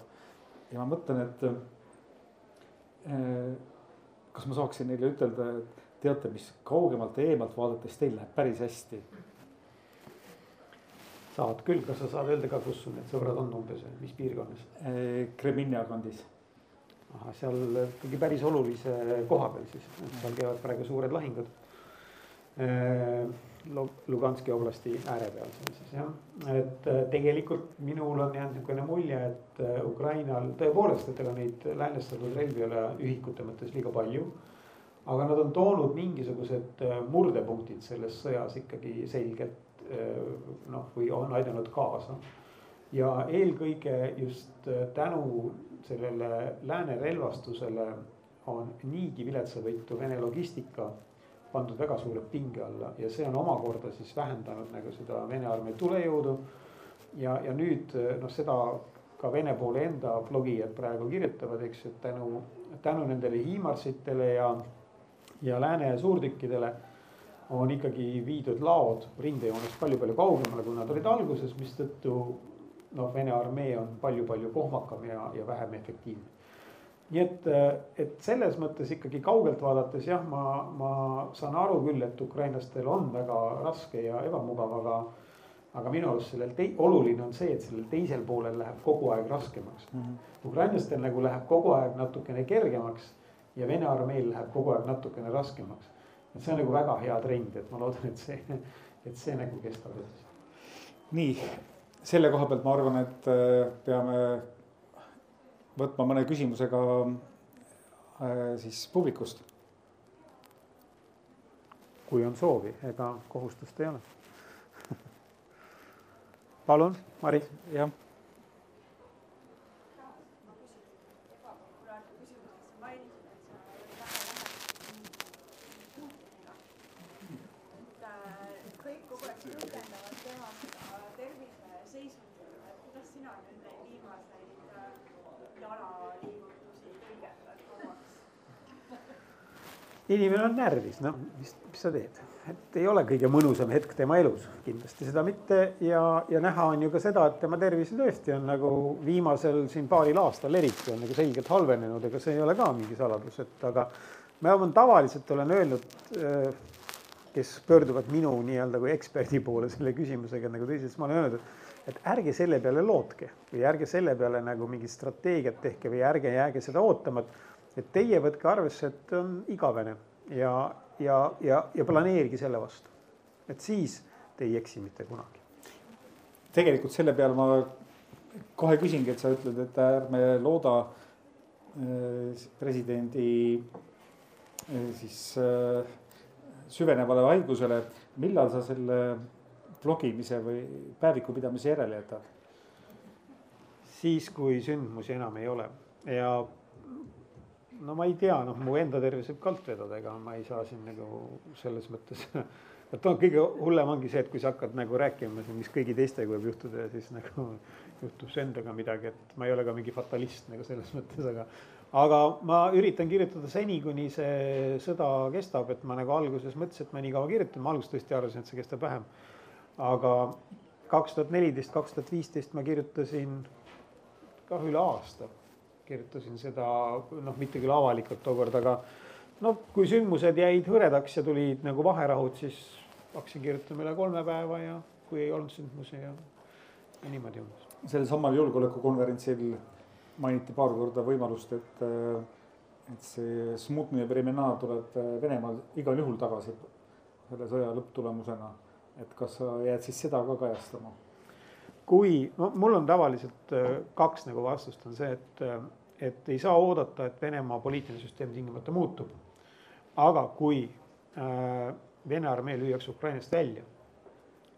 ja ma mõtlen, et äh, kas ma saaksin neile ütelda, et teate, mis kaugemalt ja eemalt vaadates teil läheb päris hästi saad küll, kas sa saad öelda ka, kus sul need sõbrad on umbes, mis piirkonnas? Kreminna kandis. ahah, seal ikkagi päris olulise koha peal siis, seal käivad praegu suured lahingud. Luganski oblasti ääre peal seal siis jah, et tegelikult minul on jäänud niisugune mulje, et Ukrainal tõepoolest, et ega neid läänestatud relvi ei ole ühikute mõttes liiga palju. aga nad on toonud mingisugused murdepunktid selles sõjas ikkagi selgelt noh, või on aidanud kaasa. ja eelkõige just eh, tänu sellele lääne relvastusele on niigi viletsavõitu Vene logistika pandud väga suure pinge alla ja see on omakorda siis vähendanud nagu seda Vene armee tulejõudu. ja, ja nüüd eh, noh, seda ka Vene poole enda blogijad praegu kirjutavad, eks, et tänu, tänu nendele Hiimarsitele ja, ja lääne suurtükkidele on ikkagi viidud laod rindejoonest palju-palju kaugemale, kui nad olid alguses, mistõttu noh, Vene armee on palju-palju kohmakam ja, ja vähem efektiivne. nii et, et selles mõttes ikkagi kaugelt vaadates jah, ma, ma saan aru küll, et ukrainlastel on väga raske ja ebamugav, aga aga minu arust sellel tei-, oluline on see, et sellel teisel poolel läheb kogu aeg raskemaks mm. -hmm. ukrainlastel nagu läheb kogu aeg natukene kergemaks ja Vene armeel läheb kogu aeg natukene raskemaks et see on nagu väga hea trend, et ma loodan, et see, et see nagu kestab edasi. nii, selle koha pealt ma arvan, et äh, peame võtma mõne küsimusega äh, siis publikust. kui on soovi, ega kohustust ei ole palun, Mari. jah inimene on närvis, noh, mis, mis sa teed, et ei ole kõige mõnusam hetk tema elus, kindlasti seda mitte ja, ja näha on ju ka seda, et tema tervis tõesti on nagu viimasel siin paaril aastal eriti on nagu selgelt halvenenud, ega see ei ole ka mingi saladus, et aga ma olen tavaliselt olen öelnud, kes pöörduvad minu nii-öelda kui eksperdi poole selle küsimusega nagu tõsiselt, ma olen öelnud, et et ärge selle peale lootke või ärge selle peale nagu mingit strateegiat tehke või ärge jääge seda ootama, et et teie võtke arvesse, et on igavene ja, ja, ja, ja planeerige selle vastu. et siis te ei eksi mitte kunagi. tegelikult selle peale ma kohe küsingi, et sa ütled, et ärme looda äh, presidendi äh, siis äh, süvenevale haigusele. millal sa selle blogimise või päeviku pidamise järele jätad? siis, kui sündmusi enam ei ole ja no ma ei tea, noh, mu enda tervis võib kalt vedada, ega ma ei saa siin nagu selles mõttes et noh, kõige hullem ongi see, et kui sa hakkad nagu rääkima, mis kõigi teistega võib juhtuda ja siis nagu juhtub su endaga midagi, et ma ei ole ka mingi fatalist nagu selles mõttes, aga. aga ma üritan kirjutada seni, kuni see sõda kestab, et ma nagu alguses mõtlesin, et ma nii kaua kirjutan, ma alguses tõesti arvasin, et see kestab vähem. aga kaks tuhat neliteist, kaks tuhat viisteist ma kirjutasin kah üle aasta kirjutasin seda noh, mitte küll avalikult tookord, aga no kui sündmused jäid hõredaks ja tulid nagu vaherahud, siis hakkasin kirjutama üle kolme päeva ja kui ei olnud sündmusi ja, ja niimoodi umbes. sellel samal julgeolekukonverentsil mainiti paar korda võimalust, et, et see Smutnõi Vremena tuleb Venemaal igal juhul tagasi selle sõja lõpptulemusena. et kas sa jääd siis seda ka kajastama? Kui, no mul on tavaliselt äh, kaks nagu vastust on see, et, äh, et ei saa oodata, et Venemaa poliitiline süsteem tingimata muutub. aga kui äh, Vene armee lüüakse Ukrainast välja,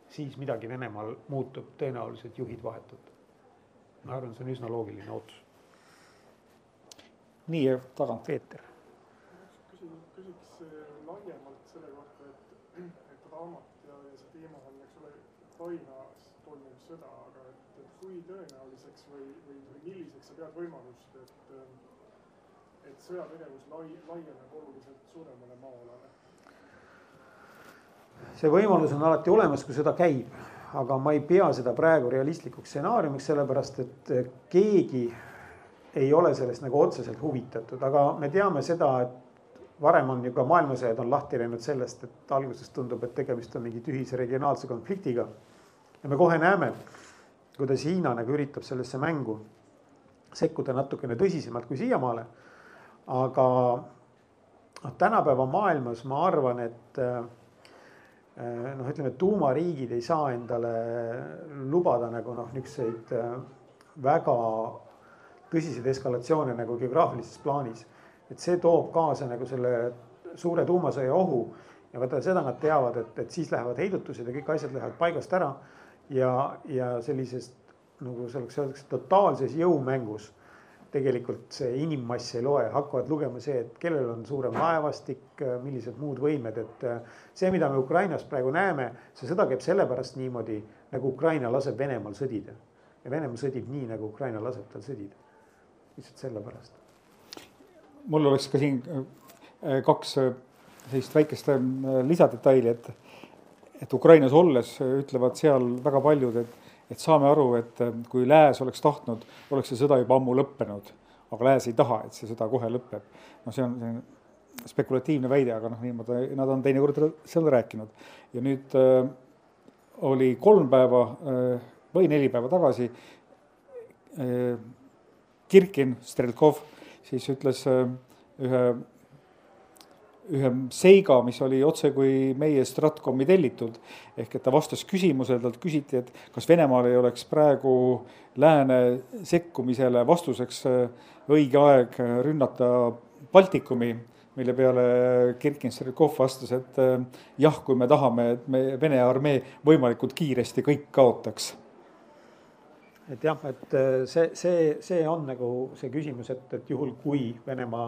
siis midagi Venemaal muutub, tõenäoliselt juhid vahetuvad. ma arvan, see on üsna loogiline otsus. nii, tagant. Peeter. küsin, küsiks laiemalt selle kohta, et, et raamat ja, ja see teema on, eks ole, Ukraina sõda, aga et, et kui tõenäoliseks või, või, või milliseks sa pead võimalust, et, et sõjategevus lai, laieneb oluliselt suuremale maa-alale? see võimalus on alati olemas, kui sõda käib, aga ma ei pea seda praegu realistlikuks stsenaariumiks, sellepärast et keegi ei ole sellest nagu otseselt huvitatud, aga me teame seda, et varem on ju ka maailmasõjad on lahti läinud sellest, et alguses tundub, et tegemist on mingi tühise regionaalse konfliktiga. Ja me kohe näeme, kuidas Hiina nagu üritab sellesse mängu sekkuda natukene tõsisemalt kui siiamaale. aga noh, tänapäeva maailmas ma arvan, et eh, noh, ütleme, tuumariigid ei saa endale lubada nagu noh, niisuguseid eh, väga tõsiseid eskalatsioone nagu geograafilises plaanis et see toob kaasa nagu selle suure tuumasõja ohu ja vaata seda nad teavad, et, et siis lähevad heidutused ja kõik asjad lähevad paigast ära. Ja, ja sellisest nagu selleks öeldakse totaalses jõumängus tegelikult see inimmass ei loe, hakkavad lugema see, et kellel on suurem laevastik, millised muud võimed, et see, mida me Ukrainas praegu näeme, see sõda käib sellepärast niimoodi, nagu Ukraina laseb Venemaal sõdida. ja Venemaa sõdib nii, nagu Ukraina laseb tal sõdida. lihtsalt sellepärast mul oleks ka siin äh, kaks äh, sellist väikest lisadetaili, et, et Ukrainas olles ütlevad seal väga paljud, et, et saame aru, et kui lääs oleks tahtnud, oleks see sõda juba ammu lõppenud. aga lääs ei taha, et see sõda kohe lõpeb. no see on, see on spekulatiivne väide, aga noh, niimoodi nad on teinekord seda rääkinud. ja nüüd äh, oli kolm päeva äh, või neli päeva tagasi äh, Kirkin, Strelkov siis ütles äh, ühe, ühe seiga, mis oli otse kui meie Stratkomi tellitud. ehk et ta vastas küsimusele, talt küsiti, et kas Venemaal ei oleks praegu lääne sekkumisele vastuseks äh, õige aeg rünnata Baltikumi mille peale Kirkin-Serkov vastas, et äh, jah, kui me tahame, et me Vene armee võimalikult kiiresti kõik kaotaks et jah, et äh, see, see, see on nagu see küsimus, et, et juhul kui Venemaa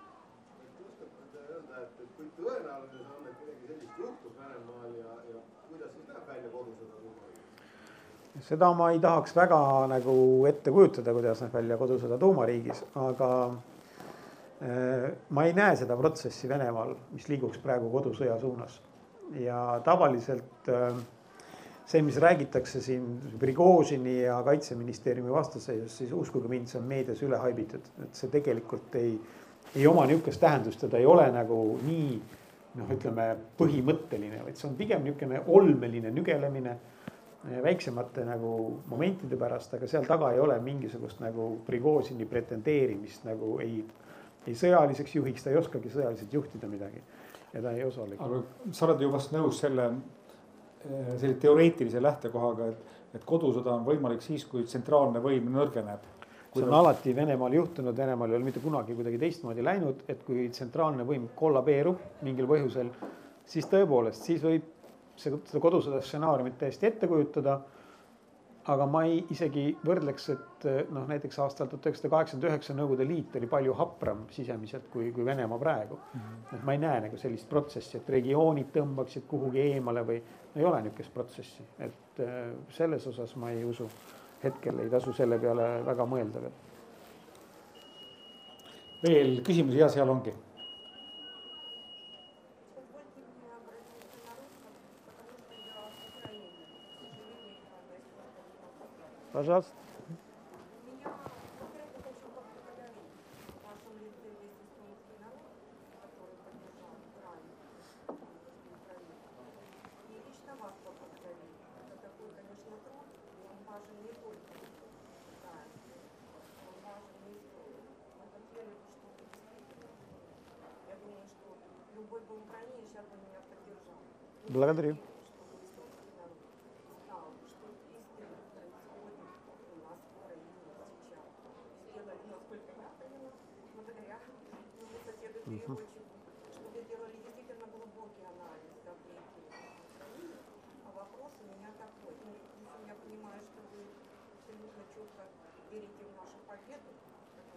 seda ma ei tahaks väga nagu ette kujutada, kuidas näeb välja kodusõda tuumariigis, aga äh, ma ei näe seda protsessi Venemaal, mis liiguks praegu kodusõja suunas. ja tavaliselt äh, see, mis räägitakse siin Prigožini ja kaitseministeeriumi vastaseisust, siis uskuge mind, see on meedias üle haibitud, et see tegelikult ei, ei oma niisugust tähendust ja ta ei ole nagu nii noh, ütleme põhimõtteline, vaid see on pigem niisugune olmeline nügelemine väiksemate nagu momentide pärast, aga seal taga ei ole mingisugust nagu Prigožini pretendeerimist nagu ei, ei sõjaliseks juhiks, ta ei oskagi sõjaliselt juhtida midagi ja ta ei osale. aga sa oled ju vast nõus selle, eh, selle teoreetilise lähtekohaga, et, et kodusõda on võimalik siis, kui tsentraalne võim nõrgeneb. see on alati Venemaal juhtunud, Venemaal ei ole mitte kunagi kuidagi teistmoodi läinud, et kui tsentraalne võim kollabeerub mingil põhjusel, siis tõepoolest, siis võib seda kodusõda stsenaariumit täiesti ette kujutada. aga ma ei isegi võrdleks, et noh, näiteks aastal tuhat üheksasada kaheksakümmend üheksa Nõukogude Liit oli palju hapram sisemiselt kui, kui Venemaa praegu mm. -hmm. et ma ei näe nagu sellist protsessi, et regioonid tõmbaksid kuhugi eemale või no ei ole niisugust protsessi, et äh, selles osas ma ei usu. hetkel ei tasu selle peale väga mõelda veel. veel küsimusi ja seal ongi Пожалуйста. Благодарю.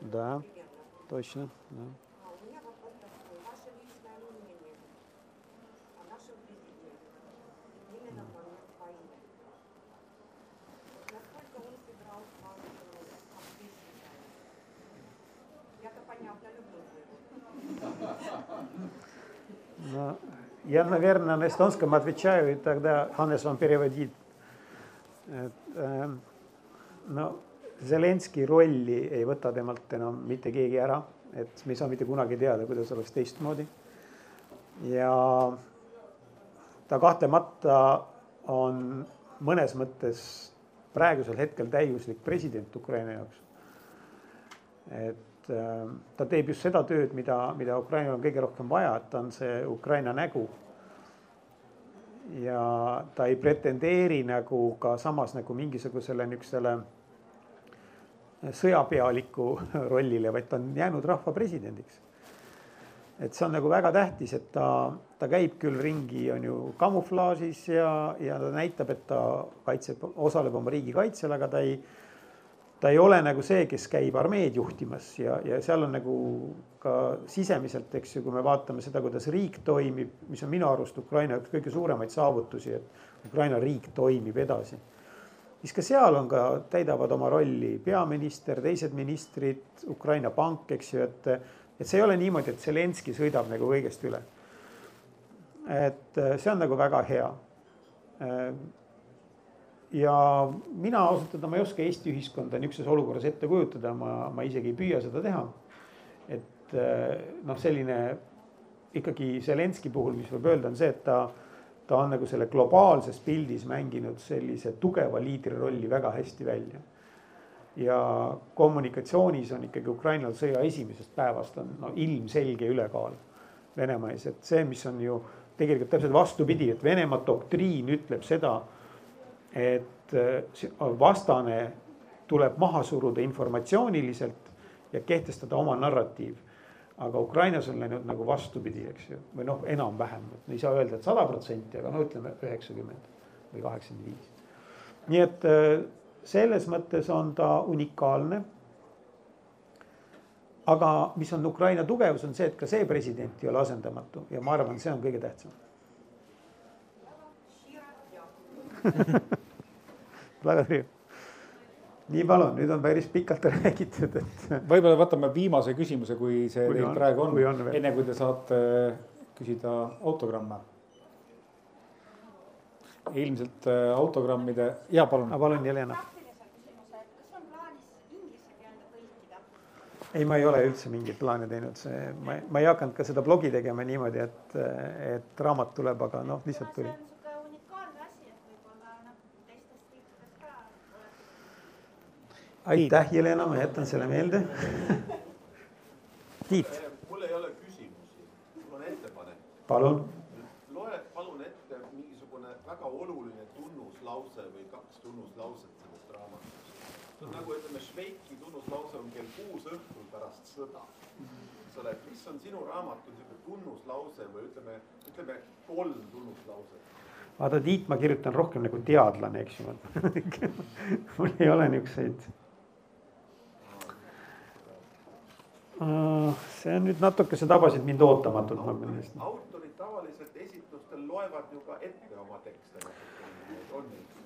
Да. будет. Точно. Да. А у меня вопрос такой. Ваше личное мнение о нашем президенте именно в момент войны. Насколько он сыграл важную роль? Я-то понятно люблю я, наверное, на эстонском отвечаю, и тогда Hannes вам переводит. et ähm, no Zelenski rolli ei võta temalt enam mitte keegi ära, et me ei saa mitte kunagi teada, kuidas oleks teistmoodi. ja ta kahtlemata on mõnes mõttes praegusel hetkel täiuslik president Ukraina jaoks. et äh, ta teeb just seda tööd, mida, mida Ukrainal on kõige rohkem vaja, et ta on see Ukraina nägu. ja ta ei pretendeeri nagu ka samas nagu mingisugusele niisugusele sõjapealiku rollile, vaid ta on jäänud rahva presidendiks. et see on nagu väga tähtis, et ta, ta käib küll ringi, on ju kamuflaažis ja, ja ta näitab, et ta kaitseb, osaleb oma riigi kaitsel, aga ta ei ta ei ole nagu see, kes käib armeed juhtimas ja, ja seal on nagu ka sisemiselt, eks ju, kui me vaatame seda, kuidas riik toimib, mis on minu arust Ukraina üks kõige suuremaid saavutusi, et Ukraina riik toimib edasi. Siis ka seal on ka, täidavad oma rolli peaminister, teised ministrid, Ukraina pank, eks ju, et, et see ei ole niimoodi, et Zelenskõi sõidab nagu kõigest üle. et see on nagu väga hea ja mina ausalt öelda, ma ei oska Eesti ühiskonda niisuguses olukorras ette kujutada, ma, ma isegi ei püüa seda teha. et noh, selline ikkagi Zelenskõi puhul, mis võib öelda, on see, et ta, ta on nagu selle globaalses pildis mänginud sellise tugeva liidri rolli väga hästi välja. ja kommunikatsioonis on ikkagi Ukrainal sõja esimesest päevast on no ilmselge ülekaal Venemaa ees, et see, mis on ju tegelikult täpselt vastupidi, et Venemaa doktriin ütleb seda et vastane tuleb maha suruda informatsiooniliselt ja kehtestada oma narratiiv. Aga Ukrainas on läinud nagu vastupidi, eks ju, või noh, enam-vähem, et ei saa öelda, et sada protsenti, aga no ütleme üheksakümmend või kaheksakümmend viis. nii et selles mõttes on ta unikaalne. aga mis on Ukraina tugevus, on see, et ka see president ei ole asendamatu ja ma arvan, see on kõige tähtsam väga hea. Nii palun, nüüd on päris pikalt räägitud, et. võib-olla võtame viimase küsimuse, kui see Kui teil on- praegu on, kui on enne kui te saate küsida autogramme. ilmselt äh, autogrammide, jaa, palun. palun, Jelena. praktilise küsimuse, et kas on plaanis inglise keelde tõlkida? ei, ma ei ole üldse mingit plaani teinud, see, ma, ma ei hakanud ka seda blogi tegema niimoodi, et, et raamat tuleb, aga noh, lihtsalt tuli. on niisugune unikaalne asi, et võib-olla noh, teistes riikides ka oleks aitäh, Jelena, ma jätan selle meelde. Tiit, mul ei ole küsimusi, mul on ettepanek. palun. loe palun ette mingisugune väga oluline tunnuslause või kaks tunnuslauset sellest raamatust. see on nagu ütleme, Šveiki tunnuslause on kell kuus õhtul pärast sõda. eks ole, mis on sinu raamatul niisugune tunnuslause või ütleme, ütleme kolm tunnuslauset. vaata, Tiit, ma kirjutan rohkem nagu teadlane, eks ju. mul ei ole niisuguseid. See on nüüd natuke, sa tabasid mind ootamatult, autorid tavaliselt esitlustel loevad ju ka ette oma tekste.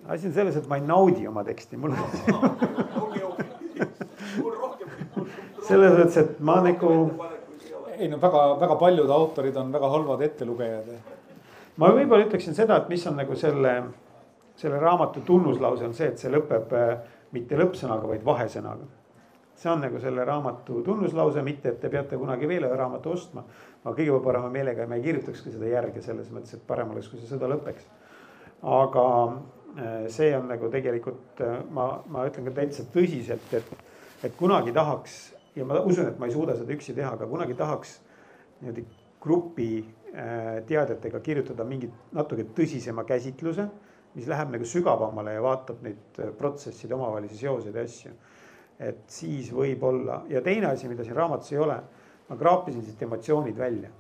asi on selles, et ma ei naudi oma teksti, mul selles mõttes, et ma nagu, ei no väga-väga paljud autorid on väga halvad ettelugejad. ma võib-olla ütleksin seda, et mis on nagu selle, selle raamatu tunnuslause on see, et see lõpeb äh, mitte lõppsõnaga, vaid vahesõnaga. See on nagu selle raamatu tunnuslause, mitte et te peate kunagi veel ühe raamatu ostma. ma kõige parema meelega ma ei kirjutakski seda järge selles mõttes, et parem oleks, kui see sõda lõpeks. aga äh, see on nagu tegelikult äh, ma, ma ütlen ka täitsa tõsiselt, et, et kunagi tahaks ja ma usun, et ma ei suuda seda üksi teha, aga kunagi tahaks niimoodi grupi äh, teadjatega kirjutada mingit natuke tõsisema käsitluse, mis läheb nagu sügavamale ja vaatab neid protsesside omavahelisi seoseid ja asju. Et siis võib-olla ja teine asi, mida siin raamatus ei ole, ma kraapisin siit emotsioonid välja.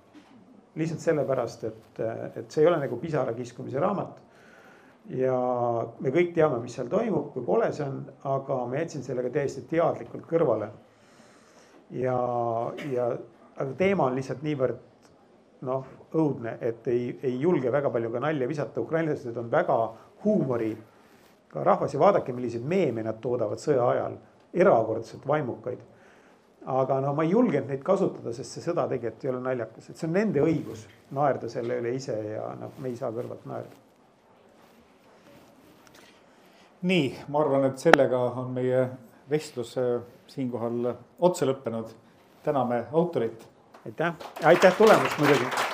lihtsalt sellepärast, et, et see ei ole nagu pisara kiskumise raamat. ja me kõik teame, mis seal toimub, kui kole see on, aga ma jätsin sellega täiesti teadlikult kõrvale. ja, ja, aga teema on lihtsalt niivõrd noh, õudne, et ei, ei julge väga palju ka nalja visata, ukrainlased on väga huumori ka rahvas ja vaadake, milliseid meeme nad toodavad sõja ajal, erakordselt vaimukaid. aga no ma ei julgenud neid kasutada, sest see sõda tegelikult ei ole naljakas, et see on nende õigus naerda selle üle ise ja noh, me ei saa kõrvalt naerda. nii, ma arvan, et sellega on meie vestlus äh, siinkohal otsa lõppenud. täname autorit aitäh, aitäh tulemast muidugi